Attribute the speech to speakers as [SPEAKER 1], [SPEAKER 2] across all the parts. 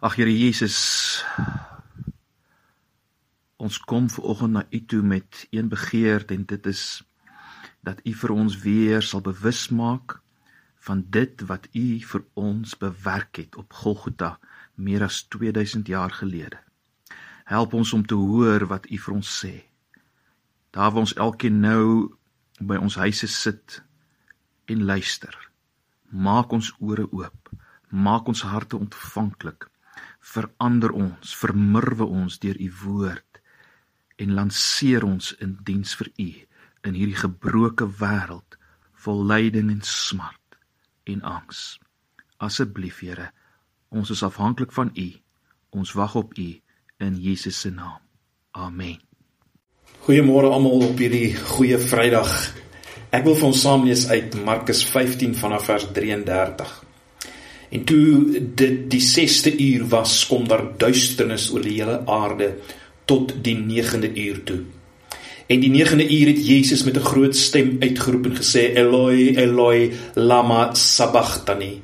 [SPEAKER 1] Ag Here Jesus, ons kom ver oggend na U toe met een begeerte en dit is dat U vir ons weer sal bewus maak van dit wat U vir ons bewerk het op Golgotha meer as 2000 jaar gelede. Help ons om te hoor wat U vir ons sê. Daar waar ons elkeen nou by ons huise sit en luister. Maak ons ore oop. Maak ons harte ontvanklik verander ons, vermurwe ons deur u woord en lanceer ons in diens vir u in hierdie gebroke wêreld vol lyding en smart en angs. Asseblief Here, ons is afhanklik van u. Ons wag op u in Jesus se naam. Amen.
[SPEAKER 2] Goeiemôre almal op hierdie goeie Vrydag. Ek wil vir ons saam lees uit Markus 15 vanaf vers 33. En toe dit die 6ste uur was, kom daar duisternis oor die hele aarde tot die 9de uur toe. En die 9de uur het Jesus met 'n groot stem uitgeroep en gesê: "Eloi, Eloi, lama sabachthani."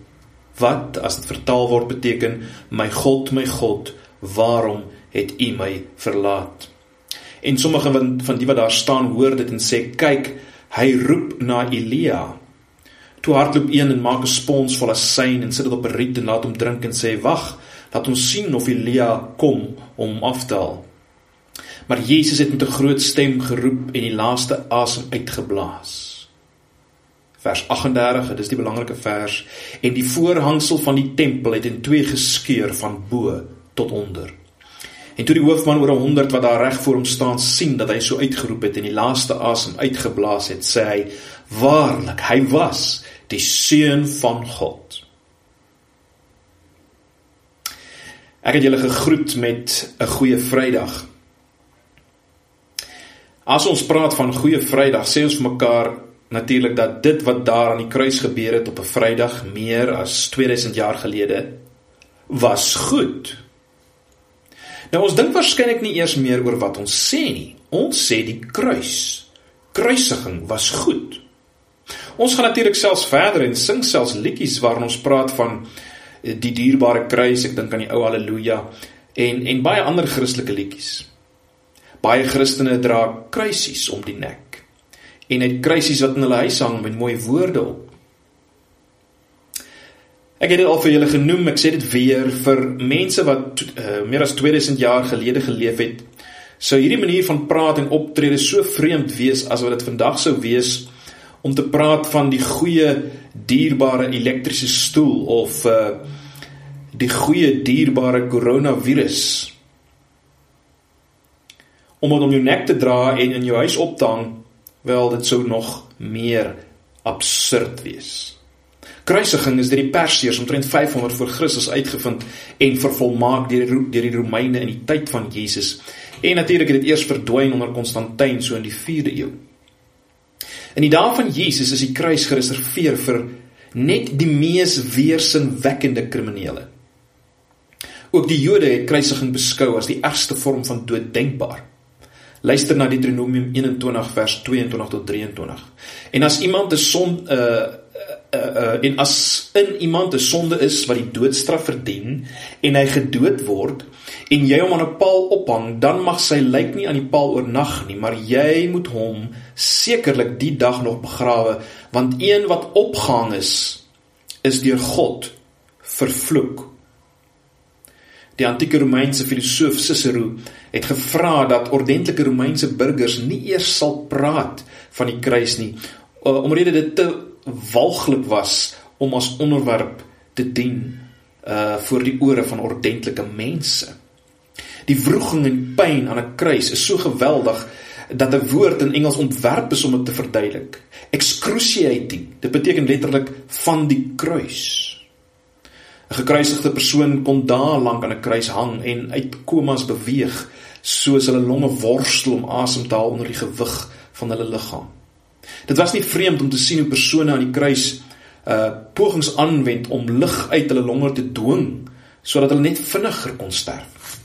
[SPEAKER 2] Wat as dit vertaal word beteken: "My God, my God, waarom het U my verlaat?" En sommige van die wat daar staan hoor dit en sê: "Kyk, hy roep na Elia." Toe hardloop een en maak 'n spons vol asyn en sit dit op 'n riet en laat hom drink en sê: "Wag, laat ons sien of Elia kom om hom af te haal." Maar Jesus het met 'n groot stem geroep en die laaste asem uitgeblaas. Vers 38, dit is die belangrike vers, en die voorhangsel van die tempel het in twee geskeur van bo tot onder. En toe die hoofman oor 100 wat daar reg voor hom staan sien dat hy so uitgeroep het en die laaste asem uitgeblaas het, sê hy: "Waarlik, hy was die seun van God. Ek het julle gegroet met 'n goeie Vrydag. As ons praat van goeie Vrydag, sê ons vir mekaar natuurlik dat dit wat daar aan die kruis gebeur het op 'n Vrydag meer as 2000 jaar gelede was goed. Nou ons dink waarskynlik nie eers meer oor wat ons sê nie. Ons sê die kruis. Kruisiging was goed. Ons gaan natuurlik selfs verder en sing selfs liedjies waarin ons praat van eh, die dierbare kruis, ek dink aan die ou haleluja en en baie ander Christelike liedjies. Baie Christene dra kruisies om die nek. En het kruisies wat in hulle huis hang met mooi woorde op. Ek het dit al vir julle genoem, ek sê dit weer vir mense wat uh, meer as 2000 jaar gelede geleef het. Sou hierdie manier van praat en optrede so vreemd wees as wat dit vandag sou wees om te praat van die goeie dierbare elektriese stoel of uh die goeie dierbare koronavirus om dit om jou nek te dra en in jou huis op te hang wel dit sou nog meer absurd wees. Kruisiging is deur die perseërs omtrent 500 voor Christus uitgevind en vervolmaak deur die deur die Romeine in die tyd van Jesus. En natuurlik het dit eers verdwyn onder Konstantin so in die 4de eeu In die dae van Jesus is die kruis gereserveer vir net die mees weersinwekkende kriminele. Ook die Jode het kruisiging beskou as die ergste vorm van dood denkbaar. Luister na Deuteronomium 21 vers 22 tot 23. En as iemand 'n son 'n uh, uh, en as in iemand 'n sonde is wat die doodstraf verdien en hy gedood word en jy hom aan 'n paal ophang, dan mag sy lijk nie aan die paal oornag nie, maar jy moet hom sekerlik die dag nog begrawe, want een wat opgehang is, is deur God vervloek. Die antieke Romeinse filosoof Cicero het gevra dat ordentlike Romeinse burgers nie eers sal praat van die kruis nie, omrede dit te walglik was om as onderwerp te dien uh voor die ore van ordentlike mense. Die wroging en pyn aan 'n kruis is so geweldig dat 'n woord in Engels ontwerp is om dit te verduidelik. Excruciating. Dit beteken letterlik van die kruis. 'n Gekruisigde persoon kon dae lank aan 'n kruis hang en uit komas beweeg soos hulle longe worstel om asem te haal onder die gewig van hulle liggaam. Dit was nie vreemd om te sien hoe persone aan die kruis uh pogings aanwend om lug uit hulle longe te dwing sodat hulle net vinniger kon sterf.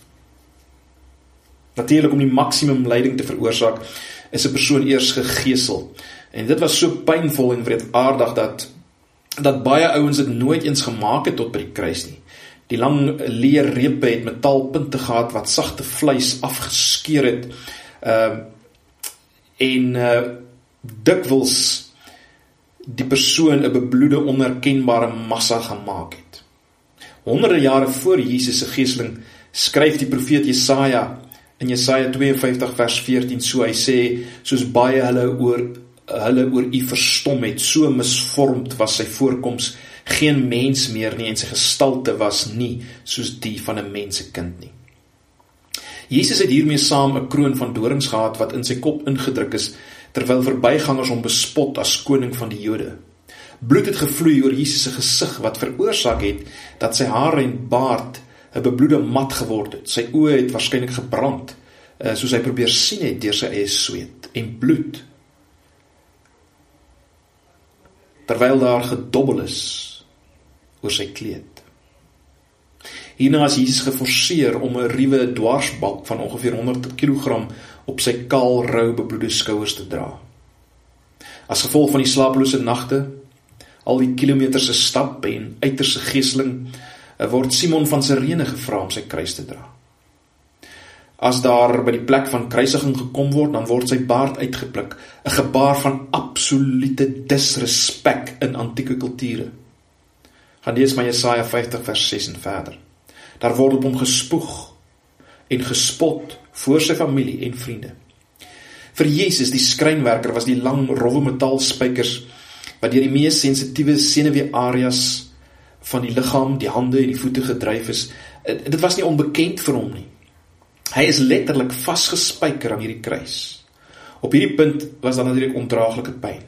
[SPEAKER 2] Natuurlik om die maksimum lyding te veroorsaak, is 'n persoon eers gegeesel. En dit was so pynvol en wreedaardig dat dat baie ouens dit nooit eens gemaak het tot by die kruis nie. Die lang leer reepe het metaalpunte gehad wat sagte vleis afgeskeur het. Ehm uh, en uh dikwels die persoon 'n bebloede onherkenbare massa gemaak het. Honderde jare voor Jesus se geeseling skryf die profeet Jesaja in Jesaja 52 vers 14 so. Hy sê soos baie hulle oor hulle oor u verstom het so misvormd was sy voorkoms. Geen mens meer nie en sy gestalte was nie soos die van 'n mensekind nie. Jesus het hiermee saam 'n kroon van dorings gehad wat in sy kop ingedruk is terwyl verbygangers hom bespot as koning van die Jode bloed het gevloei oor Jesus se gesig wat veroorsaak het dat sy hare en baard 'n bebloede mat geword het. Sy oë het waarskynlik gebrand, uh, soos hy probeer sien het deur sy eie sweet en bloed. Terwyl daar gedobbel is oor sy kleed. Hierna is Jesus geforseer om 'n ruwe dwarsbalk van ongeveer 100 kg op sy kaal, rou, bebloede skouers te dra. As gevolg van die slapelose nagte, al die kilometers se stap en uiterse geeseling, word Simon van Sirene gevra om sy kruis te dra. As daar by die plek van kruisiging gekom word, dan word sy baard uitgepluk, 'n gebaar van absolute disrespek in antieke kulture. Gaan lees maar Jesaja 50 vers 6 en verder. Daar word op hom gespoeg en gespot voor sy familie en vriende. Vir Jesus, die skrynwerker, was die lang rowwe metaalspykers wat deur die mees sensitiewe senuwee-areas van die liggaam, die hande en die voete gedryf is. Eh, dit was nie onbekend vir hom nie. Hy is letterlik vasgespijker aan hierdie kruis. Op hierdie punt was daar natuurlik ondraaglike pyn.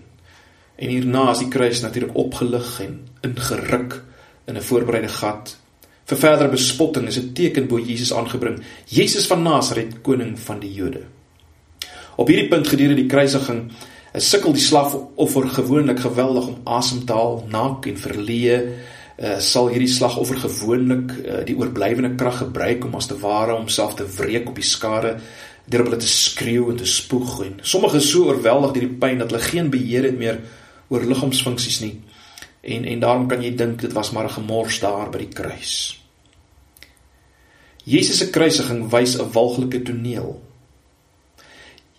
[SPEAKER 2] En hierna is die kruis natuurlik opgelig en ingeruk in 'n voorbereide gat. Vir verdere bespotting is 'n teken bo Jesus aangebring. Jesus van Nasaret, koning van die Jode. Op hierdie punt gedurende die kruisiging is sukkel die slagoffer gewoonlik geweldig om asem te haal, naak en verleë uh, sal hierdie slagoffer gewoonlik uh, die oorblywende krag gebruik om as te ware homself te wreek op die skare deur op hulle te skreeu en te spoeg en sommige so oorweldig deur die pyn dat hulle geen beheer het meer oor liggaamsfunksies nie en en daarom kan jy dink dit was maar 'n gemors daar by die kruis Jesus se kruisiging wys 'n walglike toneel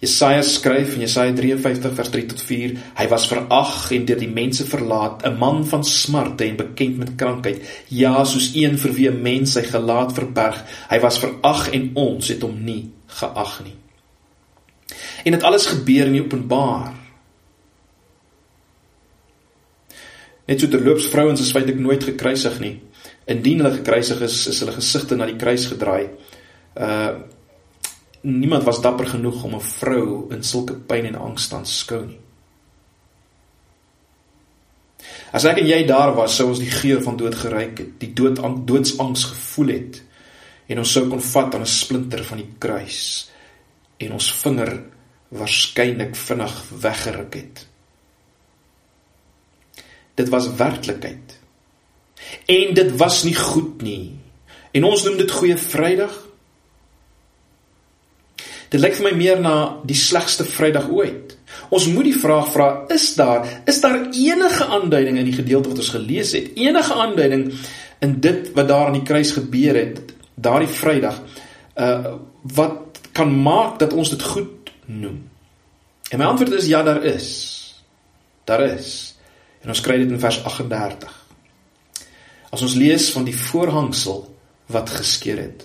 [SPEAKER 2] Jesaja skryf in Jesaja 53 vers 3 tot 4, hy was verag en deur die mense verlaat, 'n man van smarte en bekend met krankheid, ja, soos een vir wie 'n mens sy gelaat verberg. Hy was verag en ons het hom nie geag nie. En dit alles gebeur in openbaar. Net so terloops vrouens is feitelik nooit gekruisig nie. Indien hulle gekruisig is, is hulle gesigte na die kruis gedraai. Uh niemand was dapper genoeg om 'n vrou in sulke pyn en angs te aanskou nie. As ek en jy daar was, sou ons die geur van dood geruik het, die dood doodsangs gevoel het en ons sou kon vat aan 'n splinter van die kruis en ons vinger waarskynlik vinnig weggeruk het. Dit was werklikheid. En dit was nie goed nie. En ons noem dit goeie Vrydag. Dit lyk vir my meer na die slegste Vrydag ooit. Ons moet die vraag vra, is daar is daar enige aanduiding in die gedeelte wat ons gelees het? Enige aanduiding in dit wat daar aan die kruis gebeur het, daardie Vrydag, uh wat kan maak dat ons dit goed noem? En my antwoord is ja, daar is. Daar is. En ons kry dit in vers 38. As ons lees van die voorhangsel wat geskeur het.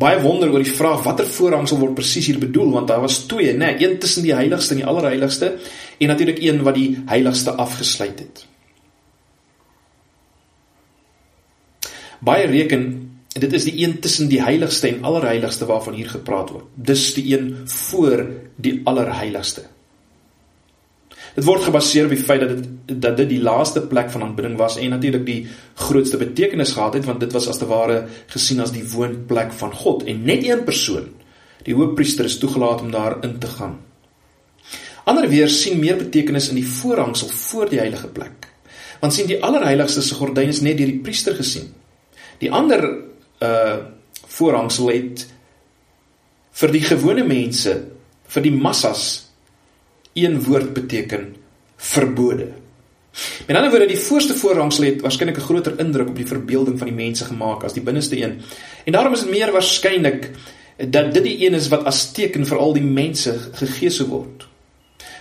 [SPEAKER 2] Baie wonder oor die vraag watter voorhangsel word presies hier bedoel want daar was twee nê nee, een tussen die heiligste en die allerheiligste en natuurlik een wat die heiligste afgesluit het. Baie reken dit is die een tussen die heiligste en allerheiligste waarvan hier gepraat word. Dis die een voor die allerheiligste Dit word gebaseer op die feit dat dit dat dit die laaste plek van aanbidding was en natuurlik die grootste betekenis gehad het want dit was as te ware gesien as die woonplek van God en net een persoon, die hoofpriester is toegelaat om daar in te gaan. Ander weer sien meer betekenis in die voorhangsel voor die heilige plek. Want sien die allerheiligste se gordyn is net deur die priester gesien. Die ander uh voorhangsel het vir die gewone mense, vir die massas een woord beteken verbode. Met ander woorde, die voorste voorhangsel het waarskynlik 'n groter indruk op die verbeelding van die mense gemaak as die binneste een. En daarom is dit meer waarskynlik dat dit die een is wat as teken vir al die mense gegee sou word.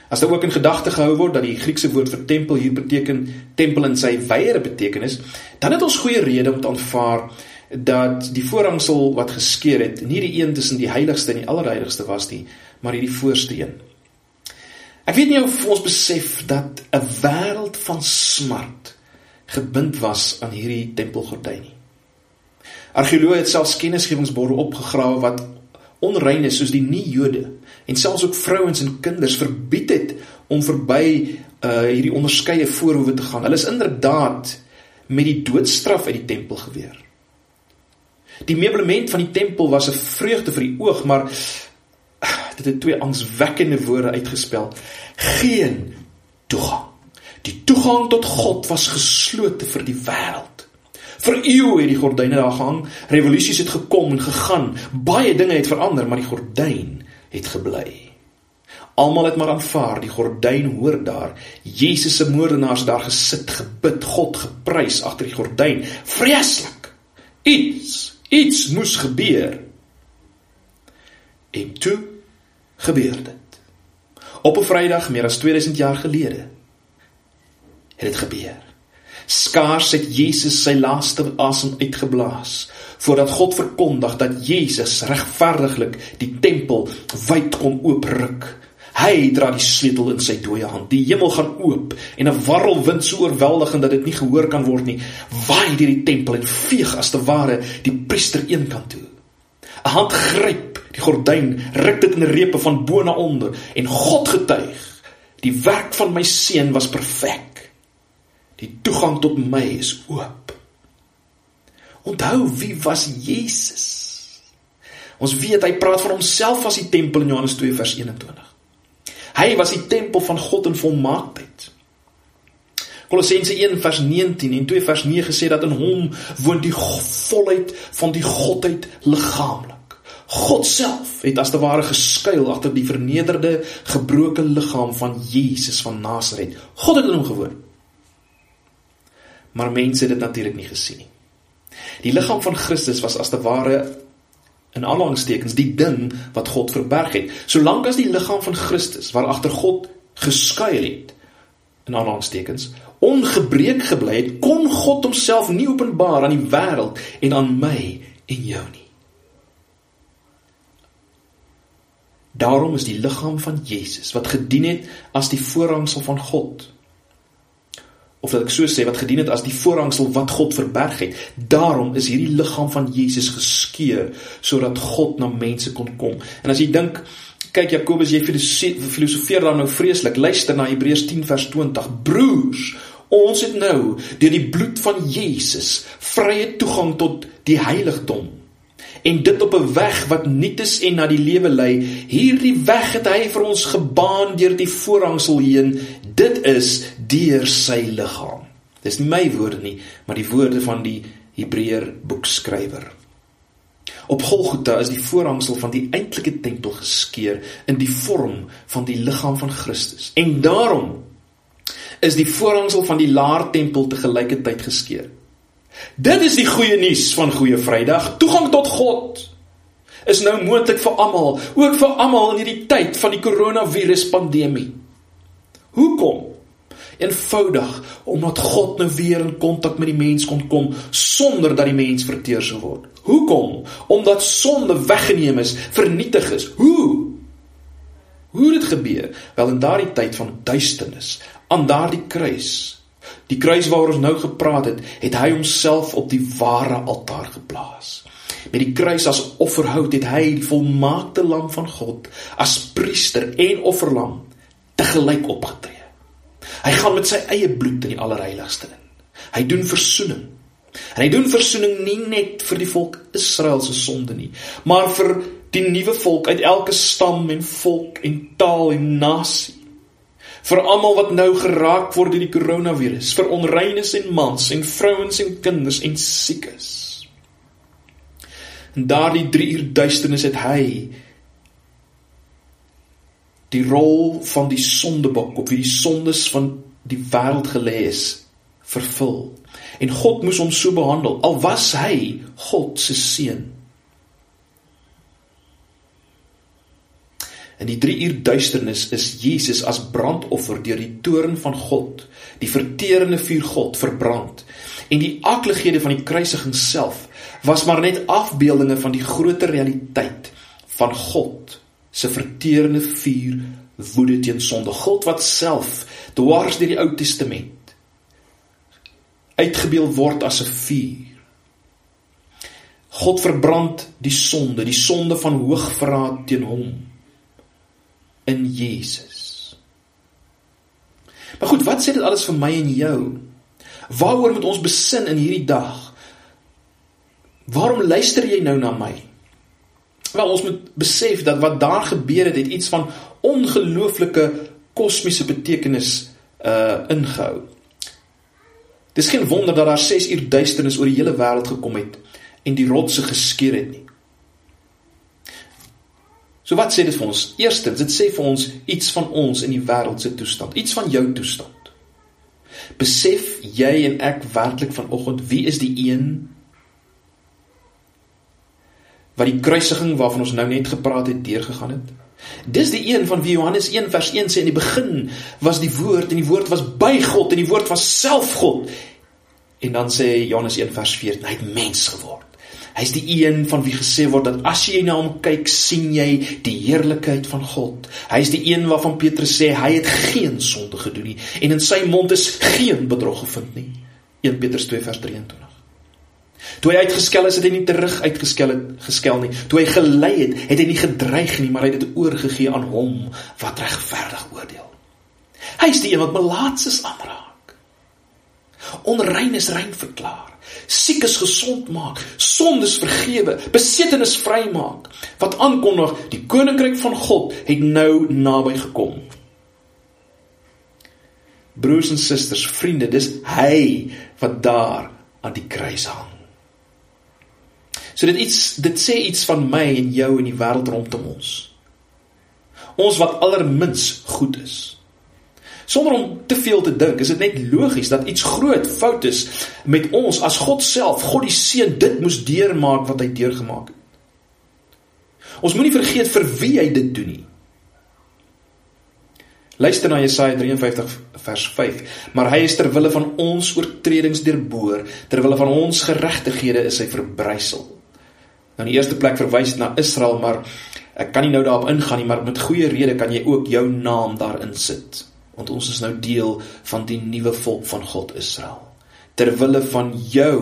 [SPEAKER 2] As daar ook in gedagte gehou word dat die Griekse woord vir tempel hier beteken tempel in sy wyeere betekenis, dan het ons goeie rede om te aanvaar dat die voorhangsel wat geskeur het nie die een tussen die heiligste en die allerheiligste was nie, maar hierdie voorste een. Ek weet nie of ons besef dat 'n wêreld van smart gebind was aan hierdie tempelgordyn nie. Argeoloë het selfs kennisgewingsborde opgegrawe wat onrein is soos die nie-Jode en selfs ook vrouens en kinders verbied het om verby uh hierdie onderskeie voorhoewe te gaan. Hulle is inderdaad met die doodstraf uit die tempel geweer. Die meublement van die tempel was 'n vreugde vir die oog, maar het twee angswekkende woorde uitgespel. Geen toegang. Die toegang tot God was geslote vir die wêreld. Vir eeue het die gordyne daar gehang. Revolusies het gekom en gegaan. Baie dinge het verander, maar die gordyn het gebly. Almal het maar aanvaar, die gordyn hoor daar. Jesus se moordenaars daar gesit, gebid, God geprys agter die gordyn. Vreeslik. Iets, iets moes gebeur. En toe gebeur dit. Op 'n Vrydag meer as 2000 jaar gelede het dit gebeur. Skaars het Jesus sy laaste asem uitgeblaas voordat God verkondig dat Jesus regverdiglik die tempel wyd kon oopruk. Hy dra die sleutel in sy dooie hand. Die hemel gaan oop en 'n warrelwind so oorweldigend dat dit nie gehoor kan word nie, waai deur die tempel en veeg as te ware die priester eenkant toe. 'n Hand gryp die gordyn, ruk dit in repe van bo na onder en God getuig, die werk van my seun was perfek. Die toegang tot my is oop. Onthou wie was Jesus? Ons weet hy praat van homself as die tempel in Johannes 2 vers 21. Hy was die tempel van God in volmaaktheid. Kolossense 1 vers 19 en 2 vers 9 sê dat in hom woon die volheid van die godheid liggaamlik. God self het as te ware geskuil agter die vernederde, gebroke liggaam van Jesus van Nasaret. God het in hom gewoon. Maar mense het dit natuurlik nie gesien nie. Die liggaam van Christus was as te ware in aanhalingstekens die ding wat God verberg het. Solank as die liggaam van Christus waar agter God geskuil het in aanhalingstekens ongebreek gebly het, kon God homself nie openbaar aan die wêreld en aan my en jou nie. Daarom is die liggaam van Jesus wat gedien het as die voorhangsel van God of dat ek so sê wat gedien het as die voorhangsel wat God verberg het. Daarom is hierdie liggaam van Jesus geskeur sodat God na mense kon kom. En as jy dink, kyk Jakobus, jy filosofeer dan nou vreeslik. Luister na Hebreërs 10 vers 20. Broers, ons het nou deur die bloed van Jesus vrye toegang tot die heiligdom en dit op 'n weg wat nuut is en na die lewe lei. Hierdie weg het hy vir ons gebaan deur die voorhangsel heen. Dit is deur sy liggaam. Dis nie my woorde nie, maar die woorde van die Hebreër boekskrywer. Op Golgotha is die voorhangsel van die eintlike tempel geskeur in die vorm van die liggaam van Christus. En daarom is die voorhangsel van die laar tempel te gelyke tyd geskeur. Dit is die goeie nuus van Goeie Vrydag. Toegang tot God is nou moontlik vir almal, ook vir almal in hierdie tyd van die koronavirus pandemie. Hoekom? Eenvoudig omdat God nou weer in kontak met die mens kon kom sonder dat die mens verteer sou word. Hoekom? Omdat sonde weggeneem is, vernietig is. Hoe? Hoe het dit gebeur? Wel in daardie tyd van duisternis, aan daardie kruis Die kruis waaroor ons nou gepraat het, het hy homself op die ware altaar geplaas. Met die kruis as offerhout het hy die volmaakte lam van God as priester en offerlam te gelyk opgetree. Hy gaan met sy eie bloed in die allerheiligste in. Hy doen verzoening. En hy doen verzoening nie net vir die volk Israel se sonde nie, maar vir die nuwe volk uit elke stam en volk en taal en nasie vir almal wat nou geraak word deur die koronavirus, vir onreines en mans en vrouens en kinders en siekes. En daardie 3 uur duisternis het hy die rol van die sondebok op wie die sondes van die wêreld gelê is, vervul. En God moes hom so behandel al was hy God se seun. In die 3 uur duisternis is Jesus as brandoffer deur die toorn van God, die verterende vuur God verbrand. En die aklighede van die kruisiging self was maar net afbeeldinge van die groter realiteit van God se verterende vuur woede teen sonde. God wat self dwars deur die Ou Testament uitgebeeld word as 'n vuur. God verbrand die sonde, die sonde van hoogverraad teen hom in Jesus. Maar goed, wat sê dit alles vir my en jou? Waaroor moet ons besin in hierdie dag? Waarom luister jy nou na my? Wel, ons moet besef dat wat daar gebeur het, het iets van ongelooflike kosmiese betekenis uh ingehou. Dis geen wonder dat daar 6 uur duisternis oor die hele wêreld gekom het en die rotse geskeur het nie. So wat sê dit vir ons? Eerstens, dit sê vir ons iets van ons in die wêreld se toestand, iets van jou toestand. Besef jy en ek werklik vanoggend wie is die een wat die kruisiging waarvan ons nou net gepraat het deurgegaan het? Dis die een van wie Johannes 1 vers 1 sê in die begin was die woord en die woord was by God en die woord was self God. En dan sê Johannes 1 vers 14 hy het mens geword. Hy's die een van wie gesê word dat as jy na hom kyk, sien jy die heerlikheid van God. Hy's die een waarvan Petrus sê hy het geen sonde gedoen nie en in sy mond is geen bedrog gevind nie. 1 Petrus 2 vers 23. Toe hy uitgeskel is, het hy nie terug uitgeskel het geskel nie. Toe hy gelei het, het hy nie gedreig nie, maar hy het dit oorgegee aan hom wat regverdig oordeel. Hy's die een wat melaatses aanraak. Onrein is rein verklaar siekes gesond maak, sondes vergewe, besettenis vrymaak. Wat aankondig, die koninkryk van God het nou naby gekom. Broers en susters, vriende, dis hy wat daar aan die kruis hang. So dit iets dit sê iets van my en jou en die wêreld rondom ons. Ons wat allermins goed is. Sonder om te veel te dink, is dit net logies dat iets groot fout is met ons as God self, God die Seun, dit moes deurmaak wat hy deurgemaak het. Ons moenie vergeet vir wie hy dit doen nie. Luister na Jesaja 53 vers 5. Maar hy is ter wille van ons oortredings deurboor, ter wille van ons geregtighede is hy verbrysel. Nou in die eerste plek verwys na Israel, maar ek kan nie nou daarop ingaan nie, maar met goeie rede kan jy ook jou naam daarin sit want ons is nou deel van die nuwe volk van God Israel. Terwille van jou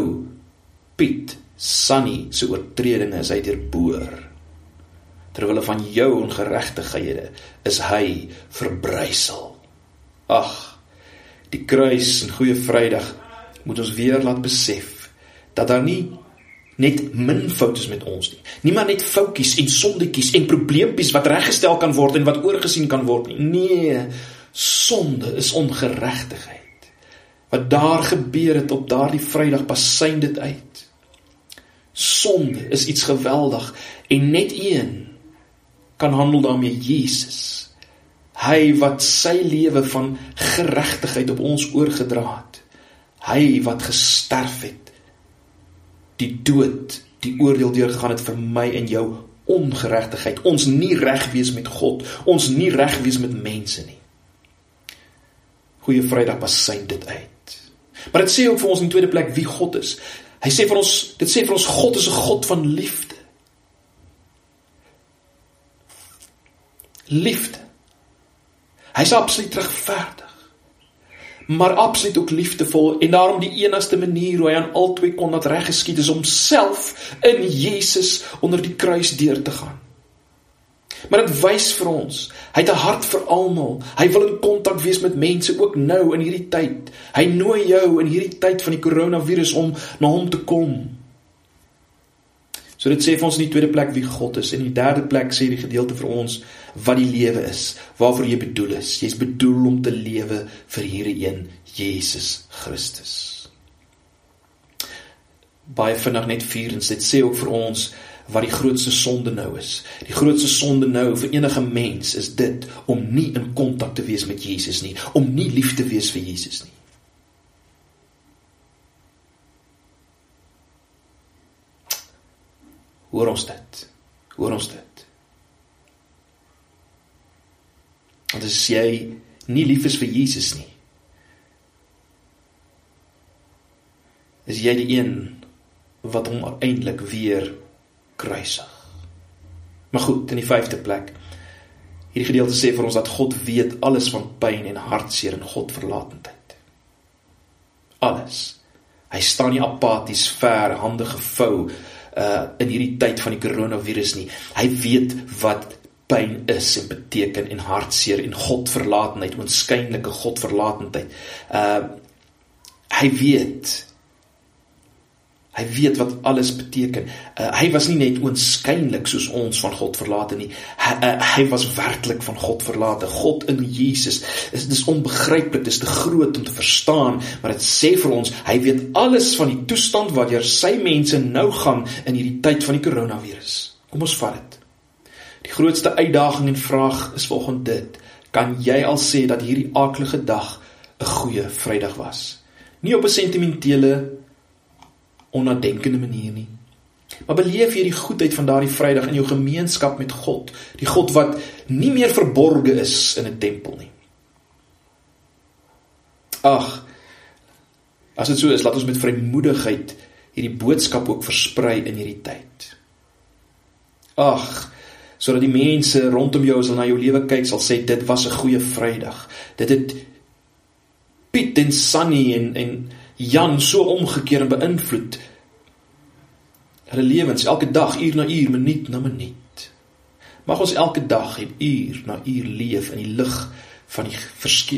[SPEAKER 2] Piet Sunny se oortredinge is hy deurboor. Terwille van jou ongeregtighede is hy verbrysel. Ag, die kruis en goeie Vrydag moet ons weer laat besef dat daar nie net min foute is met ons nie. Nie maar net foutjies en sondetjies en probleempies wat reggestel kan word en wat oorgesien kan word nie. Nee, sonde is ongeregtigheid. Wat daar gebeur het op daardie Vrydag pasyn dit uit. Sonde is iets geweldig en net een kan handel daarmee Jesus. Hy wat sy lewe van geregtigheid op ons oorgedra het. Hy wat gesterf het. Die dood, die oordeel deurgegaan het vir my en jou ongeregtigheid. Ons nie reg wees met God, ons nie reg wees met mense nie. Goeie Vrydag besyn dit uit. Maar dit sê ook vir ons in tweede plek wie God is. Hy sê vir ons, dit sê vir ons God is 'n God van liefde. Liefde. Hy's absoluut regverdig. Maar absoluut ook liefdevol en daarom die enigste manier hoe hy aan albei kon laat reg geskied is om self in Jesus onder die kruis deur te gaan. Maar dit wys vir ons, hy het 'n hart vir almal. Hy wil in kontak wees met mense ook nou in hierdie tyd. Hy nooi jou in hierdie tyd van die koronavirus om na hom te kom. So dit sê vir ons in die tweede plek wie God is en in die derde plek sê die gedeelte vir ons wat die lewe is, waarvoor jy bedoel is. Jy's bedoel om te lewe vir hierdie een, Jesus Christus. Baie vinnig net vier en dit sê ook vir ons wat die grootste sonde nou is. Die grootste sonde nou vir enige mens is dit om nie in kontak te wees met Jesus nie, om nie lief te wees vir Jesus nie. Hoor ons dit? Hoor ons dit? Want as jy nie lief is vir Jesus nie, is jy die een wat hom uiteindelik weer kruisig. Maar goed, in die 5de plek. Hierdie gedeelte sê vir ons dat God weet alles van pyn en hartseer en Godverlatendheid. Alles. Hy staan nie apaties ver, hande gevou uh in hierdie tyd van die koronavirus nie. Hy weet wat pyn is en beteken en hartseer en Godverlatendheid, onskynlike Godverlatendheid. Uh hy weet Hy weet wat alles beteken. Uh, hy was nie net oënskynlik soos ons van God verlate nie. Hy, uh, hy was werklik van God verlate. God in Jesus. Dit is onbegryplik, dit is te groot om te verstaan, maar dit sê vir ons, hy weet alles van die toestand waarin sy mense nou gaan in hierdie tyd van die koronavirus. Kom ons vat dit. Die grootste uitdaging en vraag is volgens dit: Kan jy al sê dat hierdie aaklige dag 'n goeie Vrydag was? Nie op 'n sentimentele onnadenkende manier nie. Maar beleef jy die goedheid van daardie Vrydag in jou gemeenskap met God, die God wat nie meer verborge is in 'n tempel nie. Ag, as dit so is, laat ons met vrymoedigheid hierdie boodskap ook versprei in hierdie tyd. Ag, sodat die mense rondom jou as hulle na jou lewe kyk, sal sê dit was 'n goeie Vrydag. Dit het Piet en Sunny en en Jan so omgekeer en beïnvloed hulle lewens elke dag uur na uur, minuut na minuut. Mag ons elke dag en uur na uur leef in die lig van die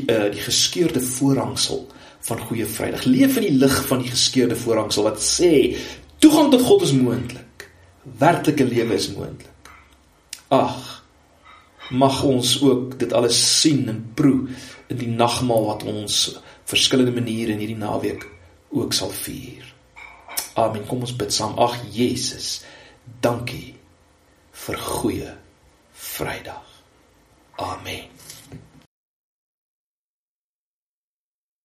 [SPEAKER 2] uh, die geskeurde voorhangsel van goeie Vrydag. Leef in die lig van die geskeurde voorhangsel wat sê toegang tot God is moontlik. Werklike lewe is moontlik. Ag, mag ons ook dit alles sien en proe in die nagmaal wat ons verskillende maniere in hierdie naweek ook sal vier. Amen. Kom ons bid saam. Ag Jesus, dankie vir goeie Vrydag. Amen.